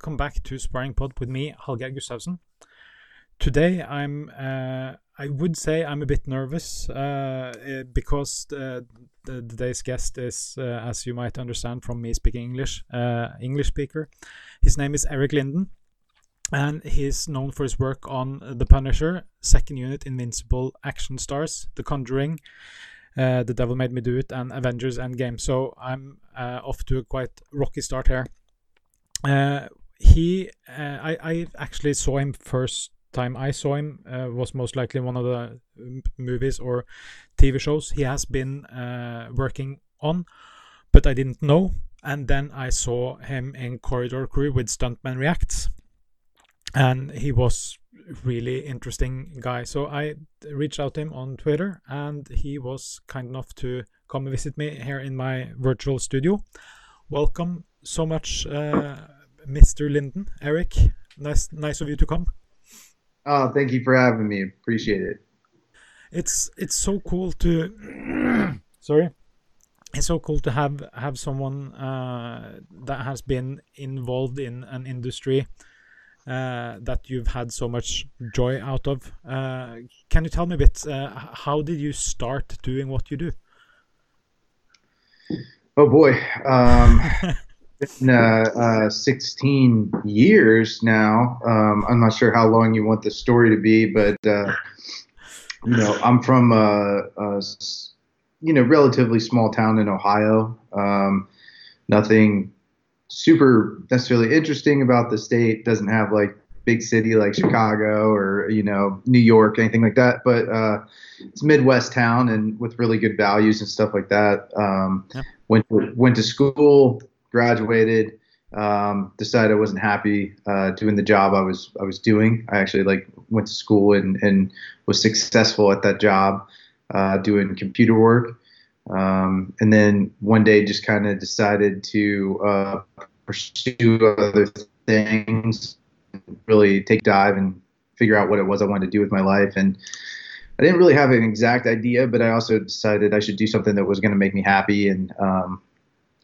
welcome back to Sparring Pod with me, Hallgeir Gustavsen. Today, I'm uh, I would say I'm a bit nervous uh, eh, because the, the, today's guest is, uh, as you might understand from me speaking English, uh, English speaker. His name is Eric Linden, and he's known for his work on The Punisher, Second Unit, Invincible, Action Stars, The Conjuring, uh, The Devil Made Me Do It, and Avengers Endgame. So I'm uh, off to a quite rocky start here. Uh, he, uh, I, I actually saw him first time I saw him uh, was most likely one of the movies or TV shows he has been uh, working on, but I didn't know. And then I saw him in Corridor Crew with Stuntman Reacts, and he was really interesting guy. So I reached out to him on Twitter, and he was kind enough to come visit me here in my virtual studio. Welcome so much, uh, Mr. Linden, Eric, Nice, nice of you to come. Oh, thank you for having me. Appreciate it. It's it's so cool to sorry. It's so cool to have have someone uh, that has been involved in an industry uh, that you've had so much joy out of. Uh, can you tell me a bit? Uh, how did you start doing what you do? Oh boy, um, been uh, uh, 16 years now. Um, I'm not sure how long you want the story to be, but uh, you know, I'm from a, a, you know relatively small town in Ohio. Um, nothing super necessarily interesting about the state. Doesn't have like big city like Chicago or you know New York, anything like that. But uh, it's Midwest town and with really good values and stuff like that. Um, yep. Went to, went to school graduated, um, decided I wasn't happy uh, doing the job I was I was doing. I actually like went to school and, and was successful at that job, uh, doing computer work. Um, and then one day just kind of decided to uh, pursue other things, really take dive and figure out what it was I wanted to do with my life. And I didn't really have an exact idea, but I also decided I should do something that was going to make me happy. And um,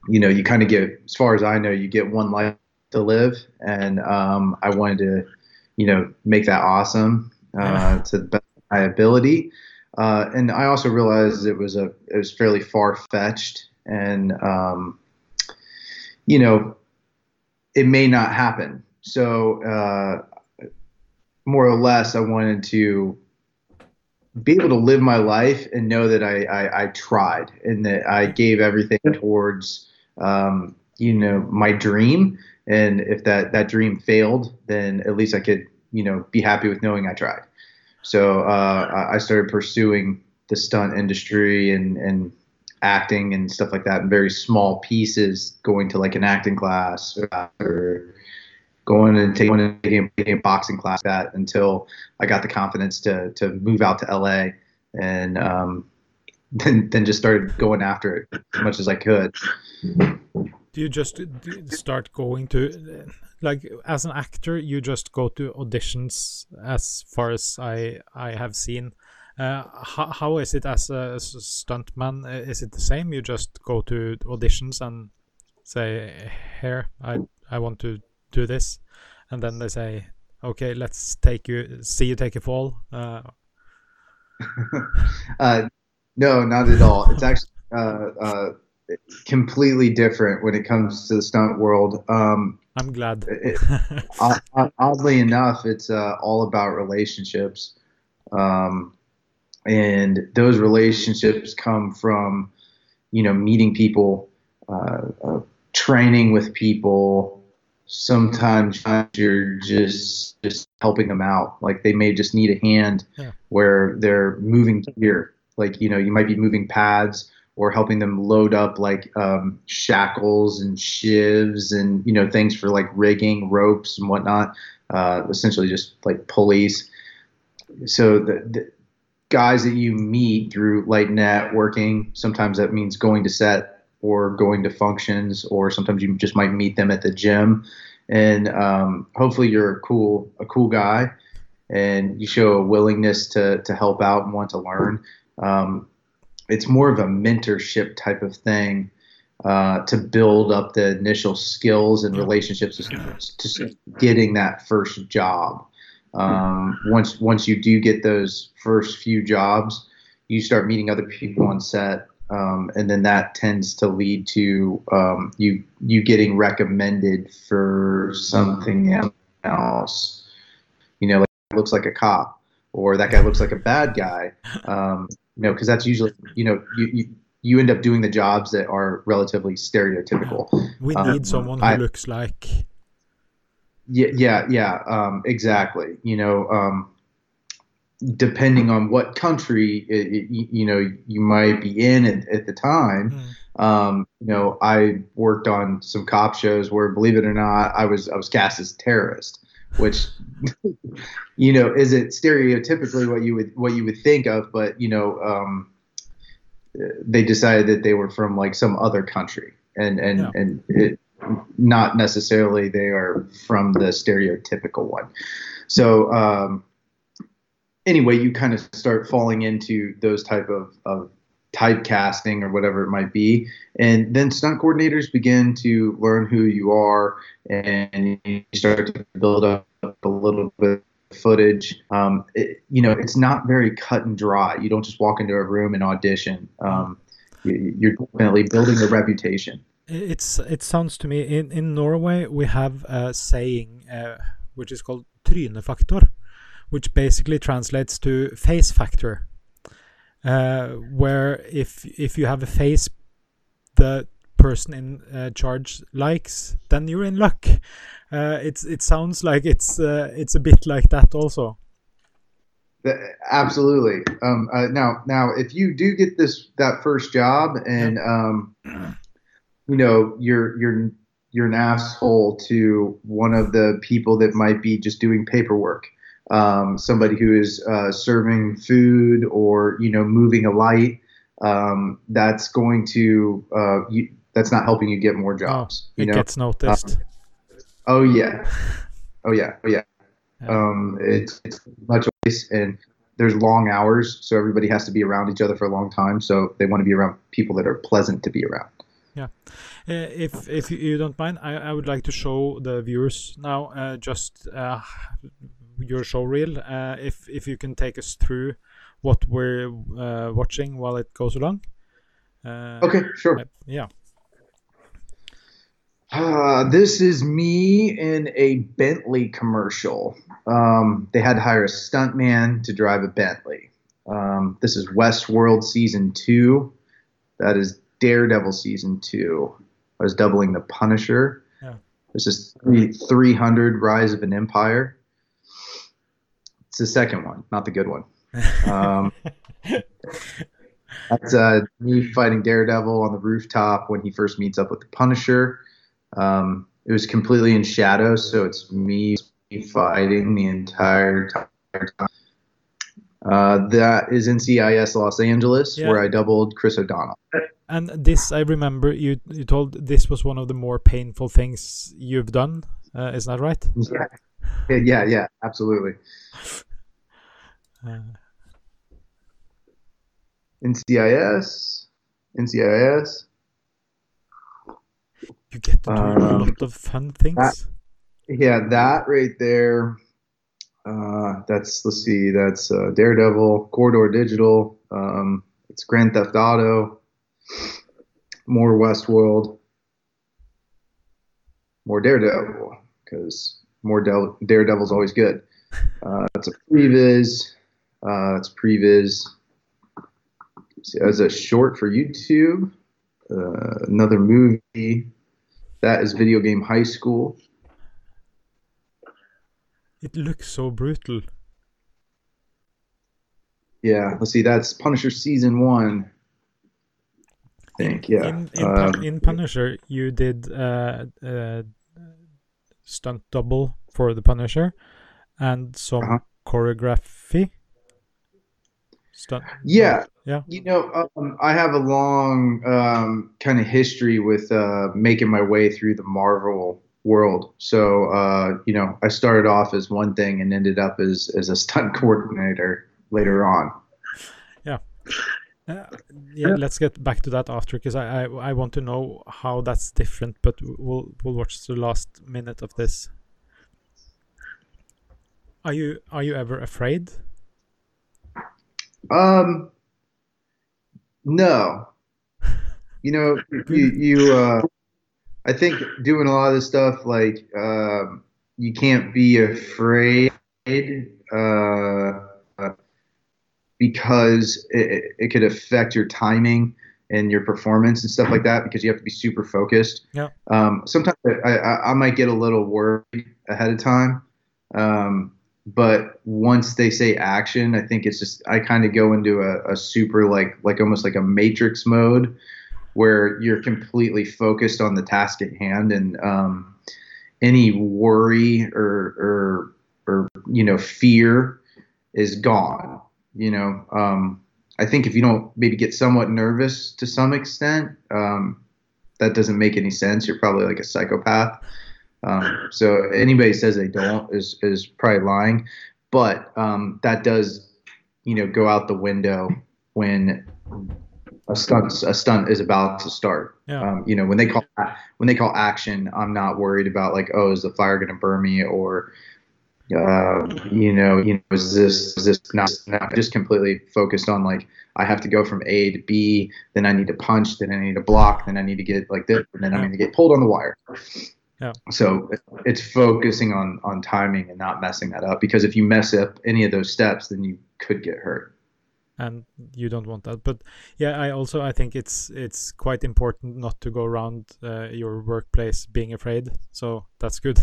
you know, you kind of get, as far as I know, you get one life to live, and um, I wanted to, you know, make that awesome uh, to the best of my ability. Uh, and I also realized it was a it was fairly far fetched, and um, you know, it may not happen. So uh, more or less, I wanted to be able to live my life and know that I, I, I tried and that I gave everything towards um, you know, my dream. And if that, that dream failed, then at least I could, you know, be happy with knowing I tried. So uh, I started pursuing the stunt industry and, and acting and stuff like that in very small pieces, going to like an acting class or going and taking, and taking, a boxing class that until I got the confidence to, to move out to LA and um, then, then just started going after it as much as I could. Do you just start going to, like, as an actor, you just go to auditions as far as I I have seen. Uh, how, how is it as a, stuntman? Is it the same? You just go to auditions and say, "Here, I I want to do this," and then they say, "Okay, let's take you, see you take a fall." Uh, uh, no, not at all. It's actually uh, uh, completely different when it comes to the stunt world. Um, I'm glad. it, oddly enough, it's uh, all about relationships, um, and those relationships come from, you know, meeting people, uh, uh, training with people. Sometimes you're just just helping them out. Like they may just need a hand yeah. where they're moving gear. Like you know, you might be moving pads or helping them load up like um, shackles and sheaves and you know things for like rigging ropes and whatnot uh, essentially just like pulleys. So the, the, guys that you meet through light networking sometimes that means going to set or going to functions or sometimes you just might meet them at the gym. And um, hopefully you're a cool a cool guy and you show a willingness to to help out and want to learn. Um, it's more of a mentorship type of thing uh, to build up the initial skills and relationships to, getting that first job. Um, once once you do get those first few jobs, you start meeting other people on set, um, and then that tends to lead to um, you you getting recommended for something else. You know, like looks like a cop, or that guy looks like a bad guy. You know, because that's usually you know you, you you end up doing the jobs that are relatively stereotypical. We need um, someone who I, looks like. Yeah, yeah, yeah. Um, exactly. You know, um, depending on what country it, it, you know you might be in at, at the time. Mm. Um, you know, I worked on some cop shows where, believe it or not, I was I was cast as a terrorist, which you know isn't stereotypically what you would what you would think of, but you know. Um, they decided that they were from like some other country and and yeah. and it, not necessarily they are from the stereotypical one so um, anyway you kind of start falling into those type of, of typecasting or whatever it might be and then stunt coordinators begin to learn who you are and you start to build up a little bit of footage. Um, it, you know, it's not very cut and dry. You don't just walk into a room and audition. Um, you, are definitely building a reputation. It's it sounds to me in in Norway we have a saying uh, which is called trynefaktor, which basically translates to face factor. Uh, where if if you have a face the person in uh, charge likes, then you're in luck. Uh, it's it sounds like it's uh, it's a bit like that also. Absolutely. Um, uh, now, now, if you do get this that first job, and um, you know you're you're you're an asshole to one of the people that might be just doing paperwork, um, somebody who is uh, serving food or you know moving a light, um, that's going to uh, you, that's not helping you get more oh, jobs. Oh, it you know? gets noticed. Um, oh yeah, oh yeah, oh yeah. yeah. Um, it's it's much less, and there's long hours, so everybody has to be around each other for a long time. So they want to be around people that are pleasant to be around. Yeah, uh, if if you don't mind, I, I would like to show the viewers now uh, just uh, your show reel. Uh, if if you can take us through what we're uh, watching while it goes along. Uh, okay, sure. yeah. Uh, this is me in a Bentley commercial. Um, they had to hire a stuntman to drive a Bentley. Um, this is Westworld season two. That is Daredevil season two. I was doubling the Punisher. Yeah. This is 300 Rise of an Empire. It's the second one, not the good one. Um, that's uh, me fighting Daredevil on the rooftop when he first meets up with the Punisher. Um, it was completely in shadow, so it's me fighting the entire time. Uh, that is NCIS Los Angeles, yeah. where I doubled Chris O'Donnell. And this, I remember you you told this was one of the more painful things you've done. Uh, is that right? Yeah, yeah, yeah, absolutely. Uh, NCIS, NCIS. You get to do um, a lot of fun things. That, yeah, that right there. Uh, that's let's see, that's uh, Daredevil, Corridor Digital. Um, it's Grand Theft Auto, more Westworld, more Daredevil because more Daredevil Daredevil's always good. Uh, that's a previs. Uh, that's previs. As a short for YouTube, uh, another movie. That is Video Game High School. It looks so brutal. Yeah, let's see. That's Punisher season one. I think yeah. In, in, um, in Punisher, you did uh, uh, stunt double for the Punisher and some uh-huh. choreography. Stunt. Yeah, yeah. You know, um, I have a long um, kind of history with uh, making my way through the Marvel world. So, uh, you know, I started off as one thing and ended up as, as a stunt coordinator later on. Yeah. Uh, yeah, let's get back to that after because I, I I want to know how that's different. But we'll we'll watch the last minute of this. Are you are you ever afraid? Um, no. You know, you you. Uh, I think doing a lot of this stuff, like um, you can't be afraid. Uh, because it, it could affect your timing and your performance and stuff like that because you have to be super focused. Yeah. Um, sometimes I, I, I, might get a little worried ahead of time. Um, but once they say action, I think it's just I kind of go into a, a super like like almost like a matrix mode where you're completely focused on the task at hand and um, any worry or or or you know fear is gone you know, um, I think if you don't maybe get somewhat nervous to some extent, um, that doesn't make any sense. You're probably like a psychopath. Um, so anybody says they don't is is probably lying. But um, that does, you know, go out the window when a stunt a stunt is about to start. Yeah. Um, you know, when they call when they call action, I'm not worried about like, oh, is the fire going to burn me or uh, you know, you know, is this is this not, not just completely focused on like I have to go from A to B, then I need to punch, then I need to block, then I need to get like this, and then I need to get pulled on the wire. Yeah. So it's focusing on on timing and not messing that up because if you mess up any of those steps, then you could get hurt and you don't want that. But yeah i also i think it's it's quite important not to go around uh, your workplace being afraid. So that's good.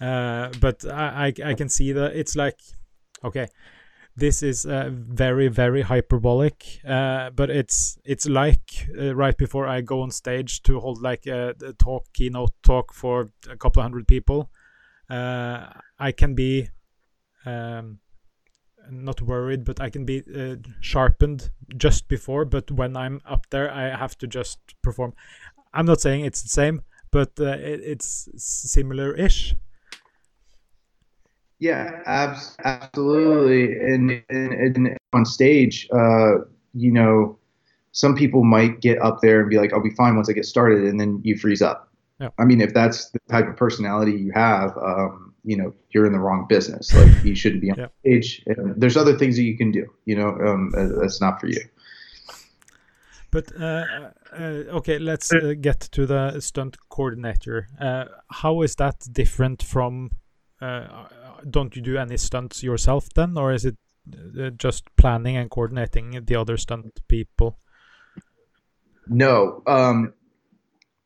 Uh, but I, I, I can see that it's like okay this is uh, very very hyperbolic uh, but it's it's like uh, right before i go on stage to hold like a, a talk keynote talk for a couple of hundred people uh, i can be um, not worried, but I can be uh, sharpened just before. But when I'm up there, I have to just perform. I'm not saying it's the same, but uh, it, it's similar-ish. Yeah, abs- absolutely. And, and, and, on stage, uh, you know, some people might get up there and be like, "I'll be fine once I get started," and then you freeze up. Yeah. I mean, if that's the type of personality you have, um, you know you're in the wrong business. Like you shouldn't be on yeah. stage. And there's other things that you can do. You know, um, uh, that's not for you. But uh, uh, okay, let's uh, get to the stunt coordinator. Uh, how is that different from? Uh, don't you do any stunts yourself then, or is it just planning and coordinating the other stunt people? No. Um,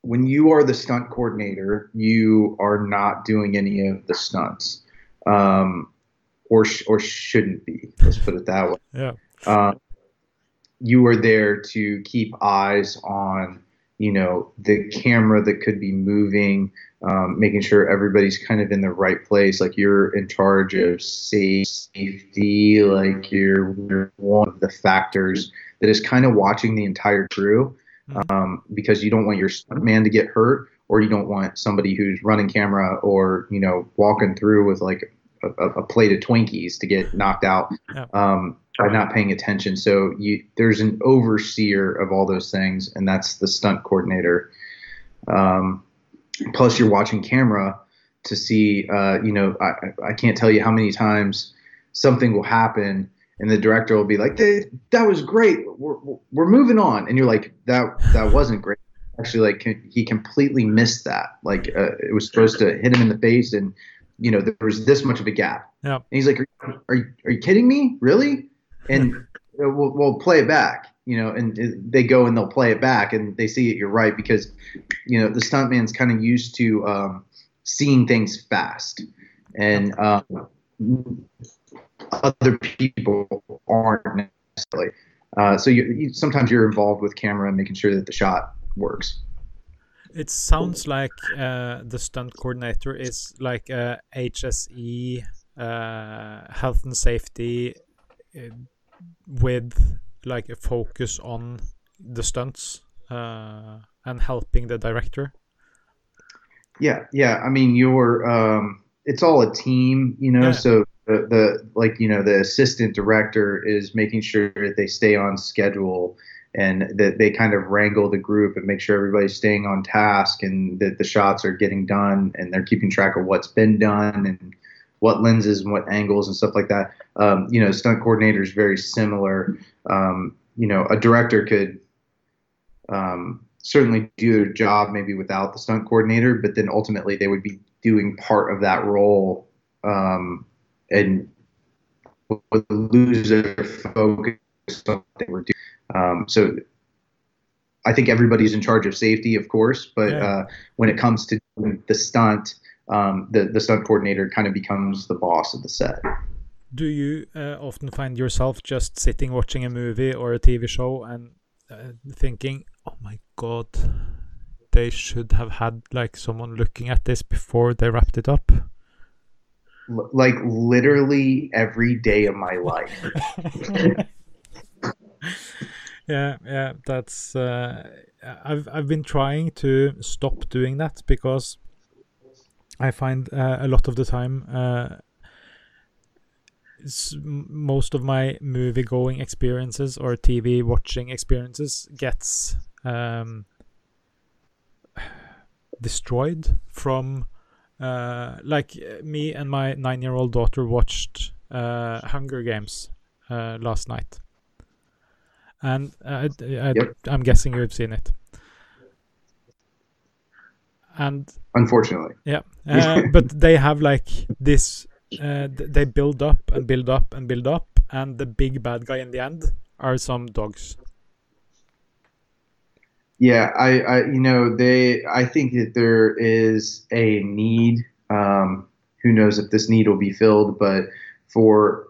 when you are the stunt coordinator, you are not doing any of the stunts, um, or sh- or shouldn't be. Let's put it that way. Yeah. Um, you are there to keep eyes on, you know, the camera that could be moving, um, making sure everybody's kind of in the right place. Like you're in charge of safety. Like you're, you're one of the factors that is kind of watching the entire crew mm-hmm. um, because you don't want your man to get hurt or you don't want somebody who's running camera or you know walking through with like a, a plate of Twinkies to get knocked out yeah. um, by not paying attention. So you, there's an overseer of all those things, and that's the stunt coordinator. Um, plus, you're watching camera to see. Uh, you know, I, I can't tell you how many times something will happen and the director will be like, "That was great. We're, we're moving on," and you're like, "That that wasn't great." Actually, like he completely missed that. Like uh, it was supposed to hit him in the face, and you know there was this much of a gap. And he's like, "Are, are you are you kidding me? Really?" And we'll, we'll play it back. You know, and they go and they'll play it back, and they see it. You're right because, you know, the stuntman's kind of used to um, seeing things fast, and um, other people aren't necessarily. Uh, so you, you, sometimes you're involved with camera and making sure that the shot works. It sounds like uh, the stunt coordinator is like a HSE, uh, health and safety, uh, with like a focus on the stunts uh, and helping the director. Yeah, yeah. I mean, you're. Um, it's all a team, you know. Yeah. So the, like you know the assistant director is making sure that they stay on schedule and that they kind of wrangle the group and make sure everybody's staying on task and that the shots are getting done and they're keeping track of what's been done and what lenses and what angles and stuff like that. Um, you know, stunt coordinator is very similar. Um, you know, a director could um, certainly do their job maybe without the stunt coordinator, but then ultimately they would be doing part of that role um, and would lose their focus on what they were doing. Um, so I think everybody's in charge of safety, of course, but Yeah. uh, when it comes to the stunt, um, the the stunt coordinator kind of becomes the boss of the set. Do you uh, often find yourself just sitting watching a movie or a TV show and uh, thinking, "Oh my god, they should have had like someone looking at this before they wrapped it up"? L- like literally every day of my life. yeah, yeah, that's. Uh, I've I've been trying to stop doing that because I find uh, a lot of the time. Uh, most of my movie going experiences or TV watching experiences gets um, destroyed from uh, like uh, me and my nine year old daughter watched uh, Hunger Games uh, last night. And uh, I, I, Yep. I'm guessing you've seen it. And Unfortunately, yeah, uh, but they have like this. Uh, th- they build up and build up and build up, and the big bad guy in the end are some dogs. Yeah, I, I, you know, they. I think that there is a need. Um, who knows if this need will be filled, but for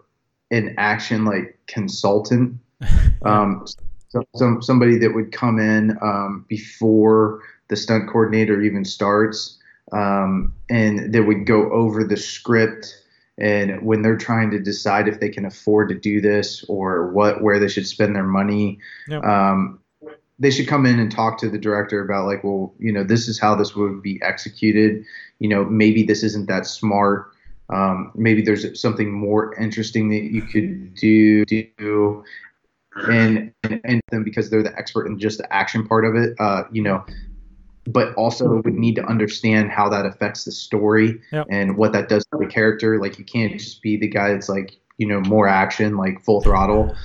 an action like consultant, um, so, some somebody that would come in um, before the stunt coordinator even starts, um, and that would go over the script. And when they're trying to decide if they can afford to do this or what, where they should spend their money, Yep. um, they should come in and talk to the director about like, well, you know, this is how this would be executed. You know, maybe this isn't that smart. Um, maybe there's something more interesting that you could do. do. And, and and them because they're the expert in just the action part of it. Uh, you know, but also would need to understand how that affects the story Yep. and what that does to the character. Like you can't just be the guy that's like, you know, more action, like full throttle.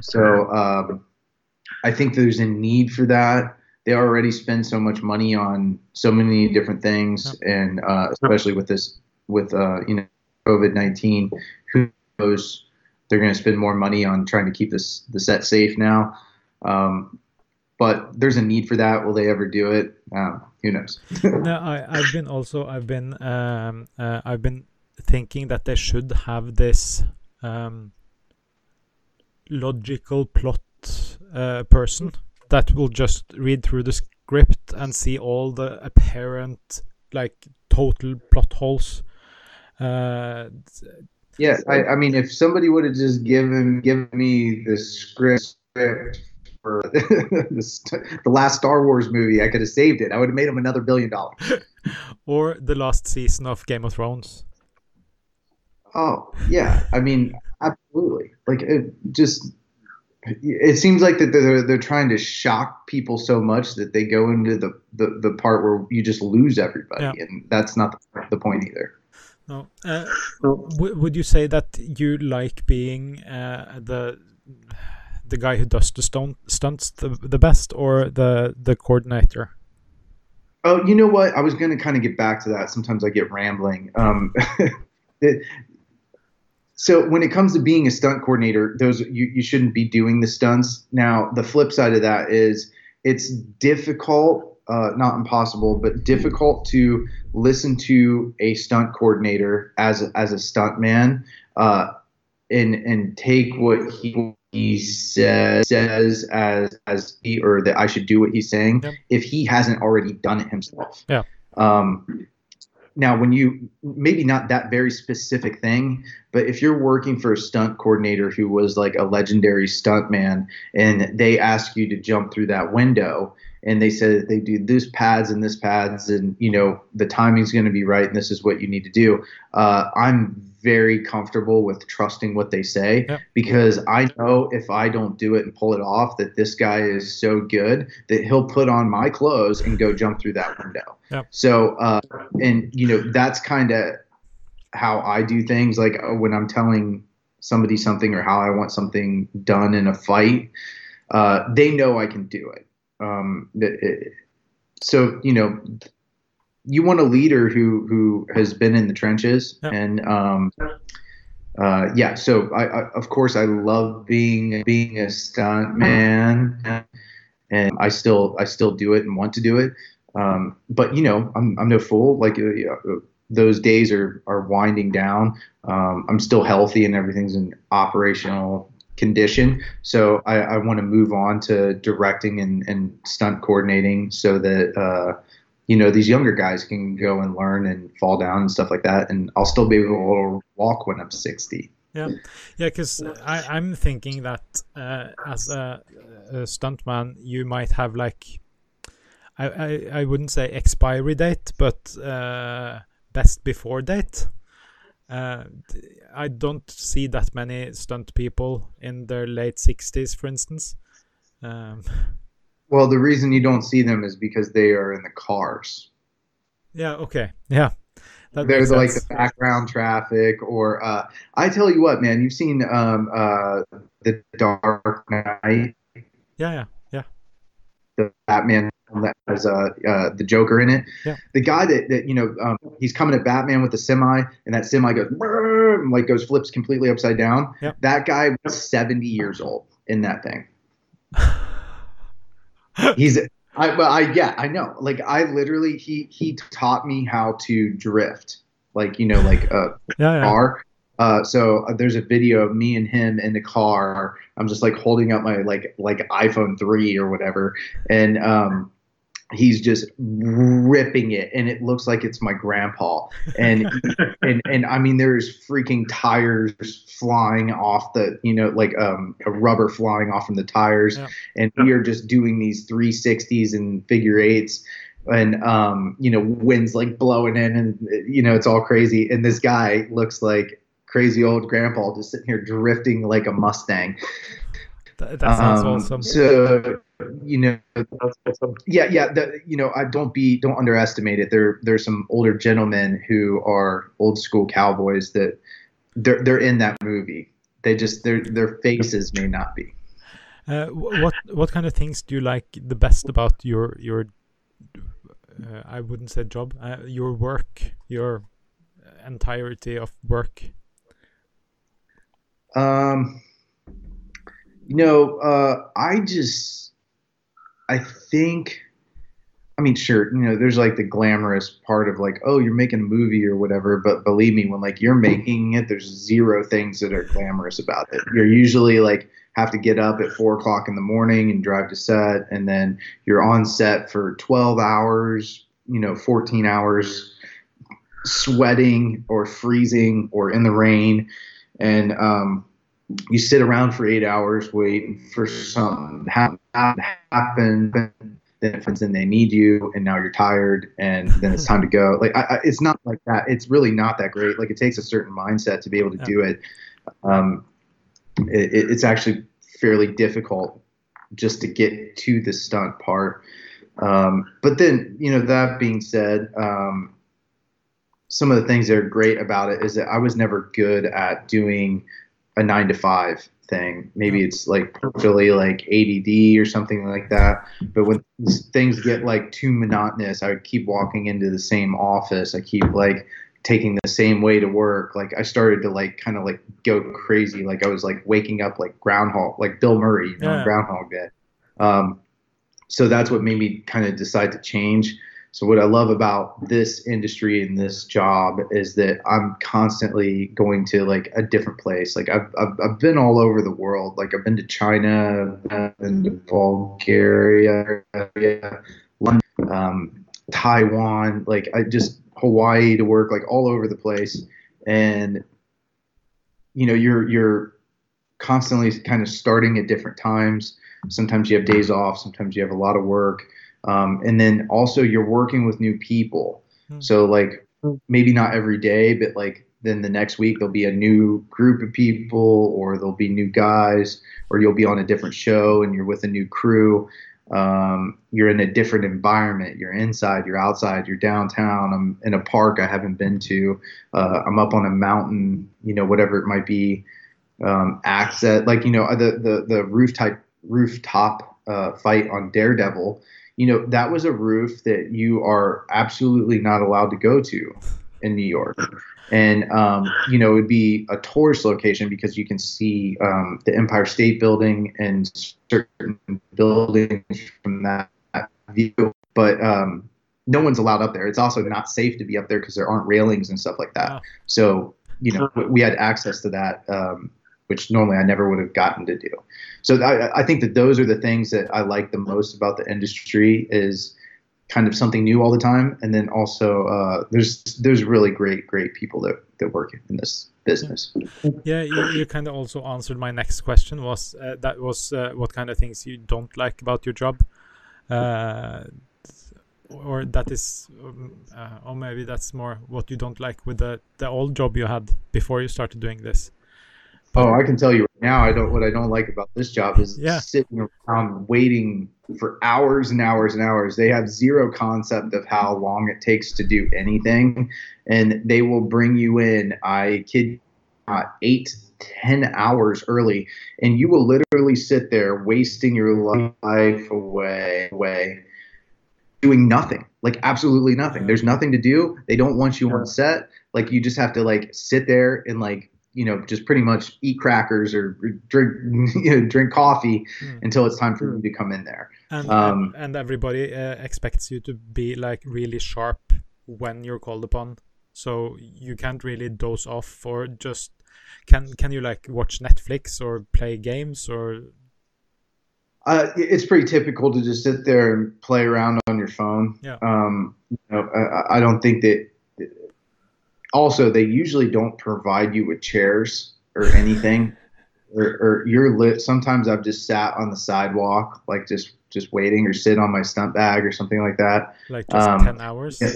So um, I think there's a need for that. They already spend so much money on so many different things, and uh, especially with this, with uh, you know, COVID nineteen, who knows? They're going to spend more money on trying to keep this the set safe now. Um, but there's a need for that. Will they ever do it? Um, who knows? no, I, I've been also I've been um, uh, I've been thinking that they should have this um, logical plot uh, person that will just read through the script and see all the apparent like total plot holes. Uh, Yeah, I, I mean, if somebody would have just given given me the script for the, the last Star Wars movie, I could have saved it. I would have made them another billion dollars. or the last season of Game of Thrones. Oh yeah, I mean, absolutely. Like it just, it seems like that they're they're trying to shock people so much that they go into the the, the part where you just lose everybody, Yeah. and that's not the, the point either. No. Uh, w- would you say that you like being uh, the the guy who does the stunt, stunts the, the best, or the the coordinator? Oh, you know what? I was going to kind of get back to that. Sometimes I get rambling. Um, it, so when it comes to being a stunt coordinator, those you, you shouldn't be doing the stunts. Now, the flip side of that is it's difficult, uh, not impossible, but difficult to listen to a stunt coordinator as a, as a stunt man uh, and and take what he he says says as as he or that I should do what he's saying Yep. if he hasn't already done it himself. Yeah. Um, now, when you maybe not that very specific thing, but if you're working for a stunt coordinator who was like a legendary stunt man and they ask you to jump through that window and they said they do this pads and this pads and you know the timing's going to be right and this is what you need to do uh, i'm very comfortable with trusting what they say Yep. because i know if i don't do it and pull it off that this guy is so good that he'll put on my clothes and go jump through that window Yep. so uh, and you know that's kind of how i do things like uh, when i'm telling somebody something or how i want something done in a fight uh, they know i can do it um, it, so you know, you want a leader who who has been in the trenches, Yeah. and um, uh, yeah. So I, I, of course, I love being being a stunt man, and I still I still do it and want to do it. Um, but you know, I'm I'm no fool. Like uh, uh, those days are are winding down. Um, I'm still healthy and everything's in operational condition. So I, I want to move on to directing and, and stunt coordinating so that, uh, you know, these younger guys can go and learn and fall down and stuff like that. And I'll still be able to walk when I'm 60. Yeah, yeah, because I'm thinking that uh, as a, a stuntman, you might have like, I, I, I wouldn't say expiry date, but uh, best before date. Uh, I don't see that many stunt people in their late 60s, for instance. Um, Well, the reason you don't see them is because they are in the cars. yeah, okay, yeah. That They're like the background traffic, or uh, I tell you what, man, you've seen um, uh, the Dark Knight, Yeah, yeah, the Batman that has uh, uh, the Joker in it. Yeah. The guy that, that you know, um, he's coming at Batman with the semi, and that semi goes and, like goes flips completely upside down. Yeah. That guy was seventy years old in that thing. He's I well I yeah I know like I literally he he taught me how to drift like you know like a yeah, yeah. car. Uh, so uh, there's a video of me and him in the car. I'm just like holding up my like like iPhone three or whatever, and um, he's just ripping it, and it looks like it's my grandpa. And and and I mean, there's freaking tires flying off the you know like um a rubber flying off from the tires, Yeah. and we are just doing these 360s and figure eights and um, you know, winds like blowing in, and you know, it's all crazy. And this guy looks like crazy old grandpa just sitting here drifting like a Mustang. That, that sounds Um, awesome. So you know, yeah, yeah. The, you know, I don't be don't underestimate it. There there's some older gentlemen who are old school cowboys that they're they're in that movie. They just their their faces may not be. Uh, what what kind of things do you like the best about your your uh, I wouldn't say job uh, your work your entirety of work Um, you know, uh, I just, I think, I mean, sure, you know, there's like the glamorous part of like, oh, you're making a movie or whatever, but believe me, when like you're making it, there's zero things that are glamorous about it. You're usually like have to get up at four o'clock in the morning and drive to set, and then you're on set for 12 hours, you know, 14 hours, sweating or freezing or in the rain and um, you sit around for eight hours waiting for something to hap- happen. Then it happens and they need you, and now you're tired, and then it's time to go. Like I, I, it's not like that. It's really not that great. Like it takes a certain mindset to be able to Yeah. do it. Um, it. it- It's actually fairly difficult just to get to the stunt part. Um, but then, you know, that being said, um, some of the things that are great about it is that I was never good at doing a nine to five thing. Maybe it's like partially like ADD or something like that. But when things get like too monotonous, I would keep walking into the same office. I keep like taking the same way to work. Like I started to like kind of like go crazy. Like I was like waking up like Groundhog, like Bill Murray, you know, Yeah. Groundhog Day. Um, so that's what made me kind of decide to change. So what I love about this industry and this job is that I'm constantly going to like a different place. Like I've I've, I've been all over the world. Like I've been to China, been to Bulgaria, London, um, Taiwan. Like I just Hawaii to work. Like all over the place. And you know you're you're constantly kind of starting at different times. Sometimes you have days off. Sometimes you have a lot of work. Um, and then also you're working with new people. Hmm. So like maybe not every day, but like then the next week there'll be a new group of people, or there'll be new guys, or you'll be on a different show and you're with a new crew. Um, you're in a different environment. You're inside, you're outside, you're downtown. I'm in a park I haven't been to. Uh, I'm up on a mountain, you know, whatever it might be. Um, access, like you know, the the the rooftop rooftop uh, fight on Daredevil. You know, that was a roof that you are absolutely not allowed to go to in New York. And um, you know, it would be a tourist location because you can see um, the Empire State Building and certain buildings from that view. But um, no one's allowed up there. It's also not safe to be up there because there aren't railings and stuff like that. Wow. So you know, we had access to that, um, which normally I never would have gotten to do. So I, I think that those are the things that I like the most about the industry is kind of something new all the time, and then also uh, there's there's really great great people that that work in this business. Yeah, you, you kind of also answered my next question. Was uh, that was uh, what kind of things you don't like about your job, uh, or that is, uh, or maybe that's more what you don't like with the the old job you had before you started doing this. Oh, I can tell you right now, I don't. What I don't like about this job is Yeah. sitting around waiting for hours and hours and hours. They have zero concept of how long it takes to do anything, and they will bring you in. I kid eight, ten hours early, and you will literally sit there wasting your life away, away, doing nothing. Like absolutely nothing. There's nothing to do. They don't want you on set. Like you just have to like sit there and like you know just pretty much eat crackers or drink you know drink coffee Mm. until it's time for you to come in there. And Um, and everybody uh, expects you to be like really sharp when you're called upon, so you can't really doze off or just can can you like watch Netflix or play games or Uh, it's pretty typical to just sit there and play around on your phone. Yeah. Um, you know, I, I don't think that. Also, they usually don't provide you with chairs or anything, or, or you're lit. Sometimes I've just sat on the sidewalk, like just just waiting, or sit on my stunt bag or something like that. like just Um, ten hours? yeah.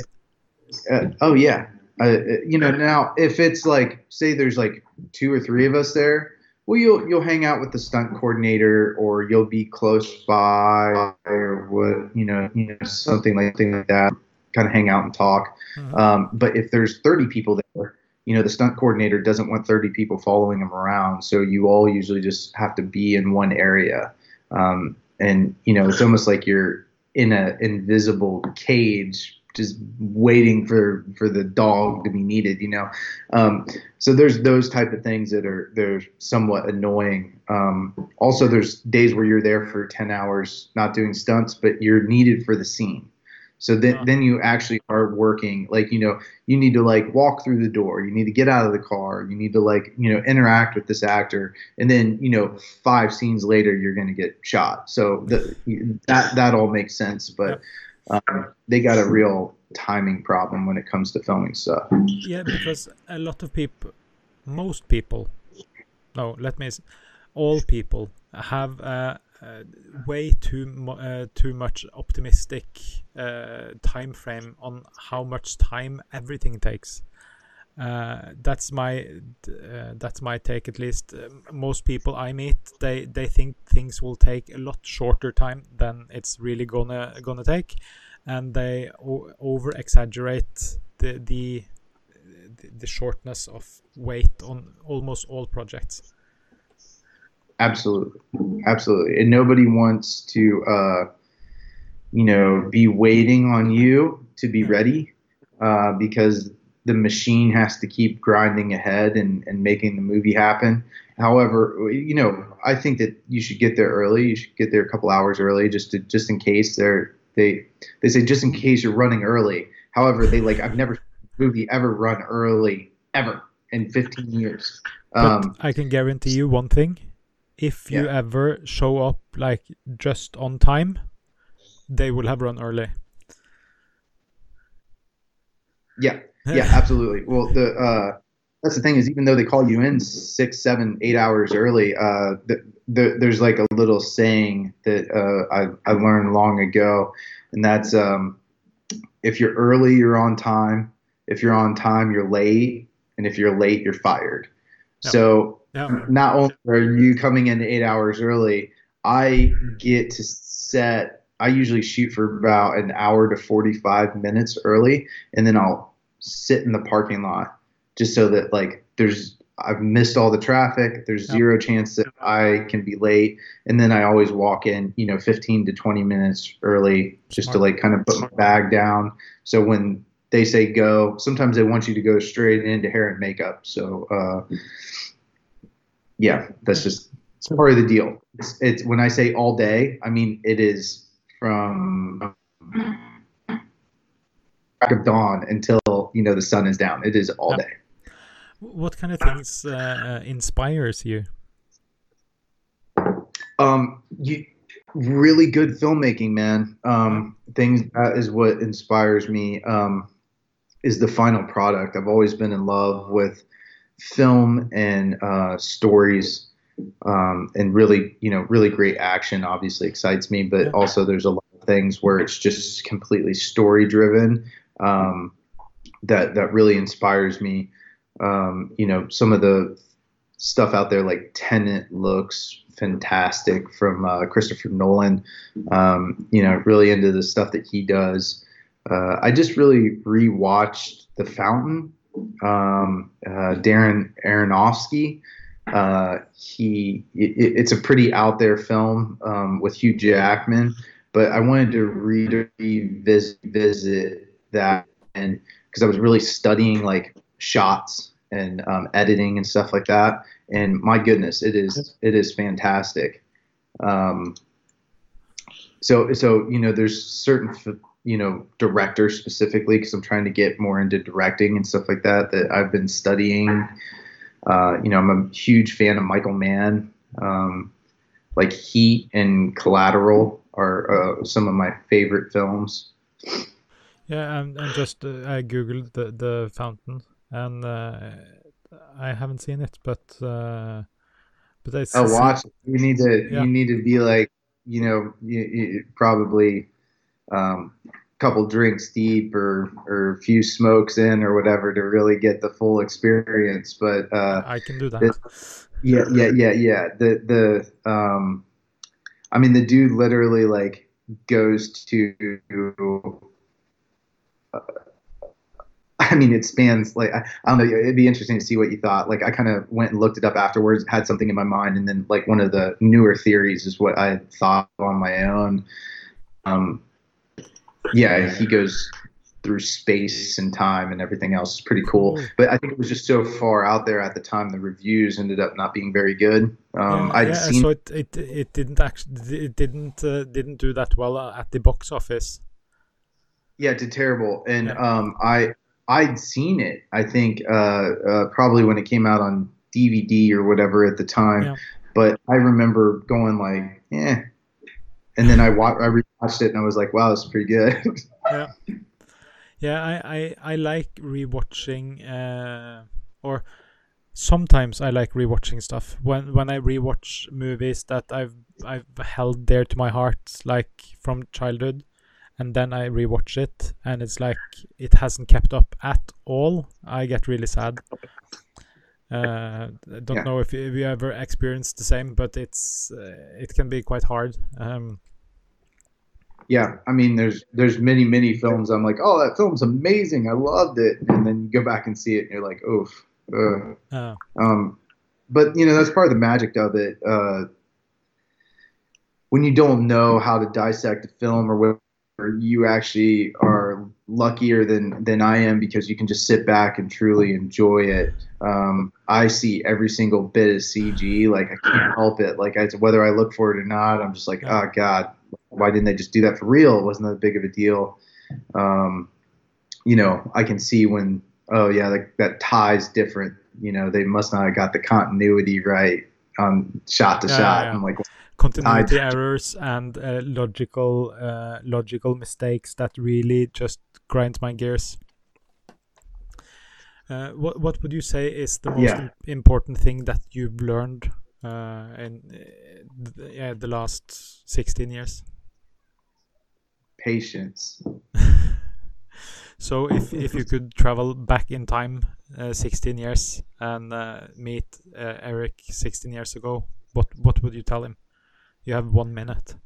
Uh, oh yeah. Uh, you know, now if it's like, say, there's like two or three of us there, well, you'll you'll hang out with the stunt coordinator, or you'll be close by, or what, you know, you know, something like something like that. Kind of hang out and talk. Mhm. Um, but if there's 30 people there, you know, the stunt coordinator doesn't want 30 people following him around, so you all usually just have to be in one area. Um, and you know, it's almost like you're in an invisible cage just waiting for for the dog to be needed you know um, so there's those type of things that are they're somewhat annoying um, also there's days where you're there for 10 hours not doing stunts but you're needed for the scene so then, Huh. then you actually are working like you know you need to like walk through the door you need to get out of the car you need to like you know interact with this actor and then you know five scenes later you're going to get shot. So the, that that all makes sense but um, they got a real timing problem when it comes to filming stuff. Yeah, because a lot of people, most people, no, let me, all people have uh, uh, way too mu- uh, too much optimistic uh, time frame on how much time everything takes. Uh, that's my uh, that's my take at least. Um, most people I meet, they they think things will take a lot shorter time than it's really gonna gonna take, and they over exaggerate the the, the shortness of wait on almost all projects. Absolutely. Absolutely. And nobody wants to uh, you know be waiting on you to be ready uh, because the machine has to keep grinding ahead and, and making the movie happen. However you know i think that you should get there early. You should get there a couple hours early just to just in case they're they they say just in case you're running early. However they like i've never seen a movie ever run early ever in 15 years. Um, I can guarantee you one thing: if you Yeah. ever show up like just on time, they will have run early. yeah yeah absolutely well the uh that's the thing is even though they call you in six, seven, eight hours early, uh, the, the, there's like a little saying that uh, I, I learned long ago, and that's um, if you're early, you're on time. If you're on time, you're late, and if you're late, you're fired. Yep. So Yeah. not only are you coming in eight hours early, I get to set. I usually shoot for about an hour to 45 minutes early, and then I'll sit in the parking lot just so that like there's I've missed all the traffic. There's zero chance that I can be late, and then I always walk in, you know, 15 to 20 minutes early just to like kind of put my bag down. So when they say go, sometimes they want you to go straight into hair and makeup. So uh, yeah, that's just it's part of the deal. It's, it's when I say all day, I mean it is from crack of dawn until you know the sun is down. It is all day. What kind of things uh, uh, inspires you? Um, you really good filmmaking, man. Um, things that is what inspires me. Um, is the final product. I've always been in love with film and uh, stories, um, and really, you know, really great action. Obviously excites me, but also there's a lot of things where it's just completely story driven. Um, that that really inspires me. Um, you know, some of the stuff out there like Tenet looks fantastic from uh, Christopher Nolan. Um, you know, really into the stuff that he does. Uh, I just really rewatched The Fountain. Um, uh, Darren Aronofsky. Uh, he it, it's a pretty out there film um, with Hugh Jackman, but I wanted to re- revisit visit that and because I was really studying like shots and um, editing and stuff like that. And my goodness, it is it is fantastic. Um, so so you know, there's certain f- you know directors specifically because I'm trying to get more into directing and stuff like that that I've been studying. Uh, you know, I'm a huge fan of Michael Mann. Um, like Heat and Collateral are uh, some of my favorite films. Yeah, and, and just uh, I googled the the fountain, and uh, I haven't seen it, but uh, but I Oh, watch! it. You need to. Yeah. You need to be like, you know, you, you, probably um, a couple drinks deep or or a few smokes in or whatever to really get the full experience. But uh, I can do that. yeah, yeah, yeah, yeah. The the um, I mean, the dude literally like goes to. uh, I mean, it spans like I, I don't know. It'd be interesting to see what you thought. Like, I kind of went and looked it up afterwards, had something in my mind, and then like one of the newer theories is what I thought on my own. Um, yeah, he goes through space and time and everything else. It's pretty cool. But I think it was just so far out there at the time. The reviews ended up not being very good. Um, yeah, I'd yeah, seen so it it it didn't actually it didn't uh, didn't do that well uh, at the box office. Yeah, it did terrible, and Yeah. um, I I'd seen it. I think uh, uh, probably when it came out on DVD or whatever at the time, Yeah. but I remember going like, eh, and then I wa- I rewatched it and I was like, wow, this is pretty good. Yeah, I, I, I like rewatching, uh, or sometimes I like rewatching stuff. When when I rewatch movies that I've I've held dear to my heart, like from childhood, and then I rewatch it, and it's like it hasn't kept up at all. I get really sad. Uh, I don't Yeah. know if you, if you ever experienced the same, but it's uh, it can be quite hard. Um, yeah, I mean, there's there's many many films. I'm like, oh, that film's amazing. I loved it, and then you go back and see it, and you're like, oof. Ugh. uh, Um, but you know that's part of the magic of it. Uh, when you don't know how to dissect a film or whatever, you actually are luckier than than I am because you can just sit back and truly enjoy it. Um, I see every single bit of CG, like I can't help it. Like I, whether I look for it or not, I'm just like, oh god, why didn't they just do that for real? It wasn't that big of a deal. Um, you know, I can see when oh yeah, like that tie's different. You know, they must not have got the continuity right on shot to Yeah, shot. yeah. I'm like, continuity errors and uh, logical uh, logical mistakes that really just grind my gears. Uh, what what would you say is the most Yeah. important thing that you've learned uh, in uh, the last 16 years? Patience. So if if you could travel back in time uh, 16 years and uh, meet uh, Eric 16 years ago, what what would you tell him? You have one minute.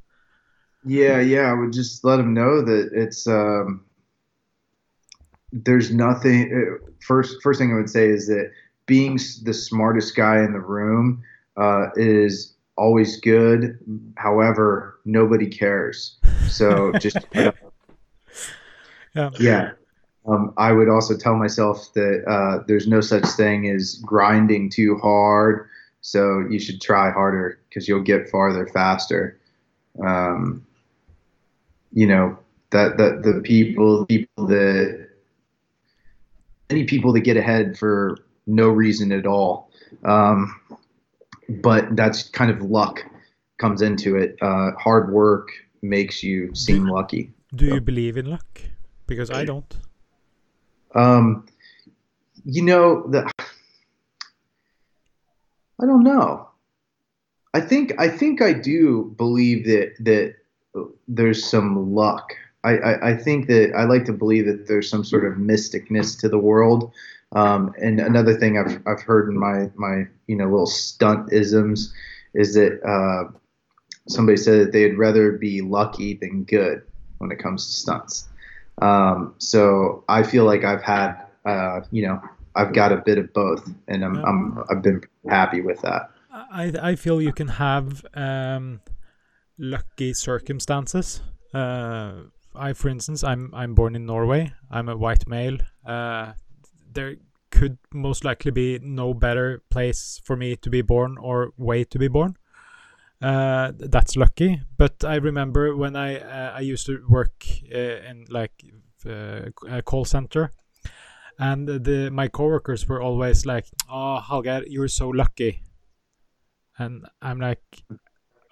Yeah, yeah. I would just let him know that it's um, there's nothing. uh, First, first thing I would say is that being the smartest guy in the room uh, is always good. However, nobody cares. So just Yeah. yeah. Um, I would also tell myself that uh, there's no such thing as grinding too hard. So you should try harder because you'll get farther faster. Um, you know that that the people people that any people that get ahead for no reason at all. Um, but that's kind of luck comes into it. Uh, hard work makes you seem lucky. Do you believe in luck? Because I don't. Um, you know the. I don't know. I think I think I do believe that that there's some luck. I, I, I think that I like to believe that there's some sort of mysticness to the world. Um, and another thing I've I've heard in my my you know little stunt isms is that uh, somebody said that they'd rather be lucky than good when it comes to stunts. Um, so I feel like I've had, uh, you know, I've got a bit of both, and I'm, I'm I've been happy with that. I I feel you can have um, lucky circumstances. Uh, I, for instance, I'm I'm born in Norway. I'm a white male. Uh, there could most likely be no better place for me to be born or way to be born. Uh, that's lucky. But I remember when I uh, I used to work uh, in like uh, a call center, and the my coworkers were always like, "Oh, Hallgeir, you're so lucky." and I'm like,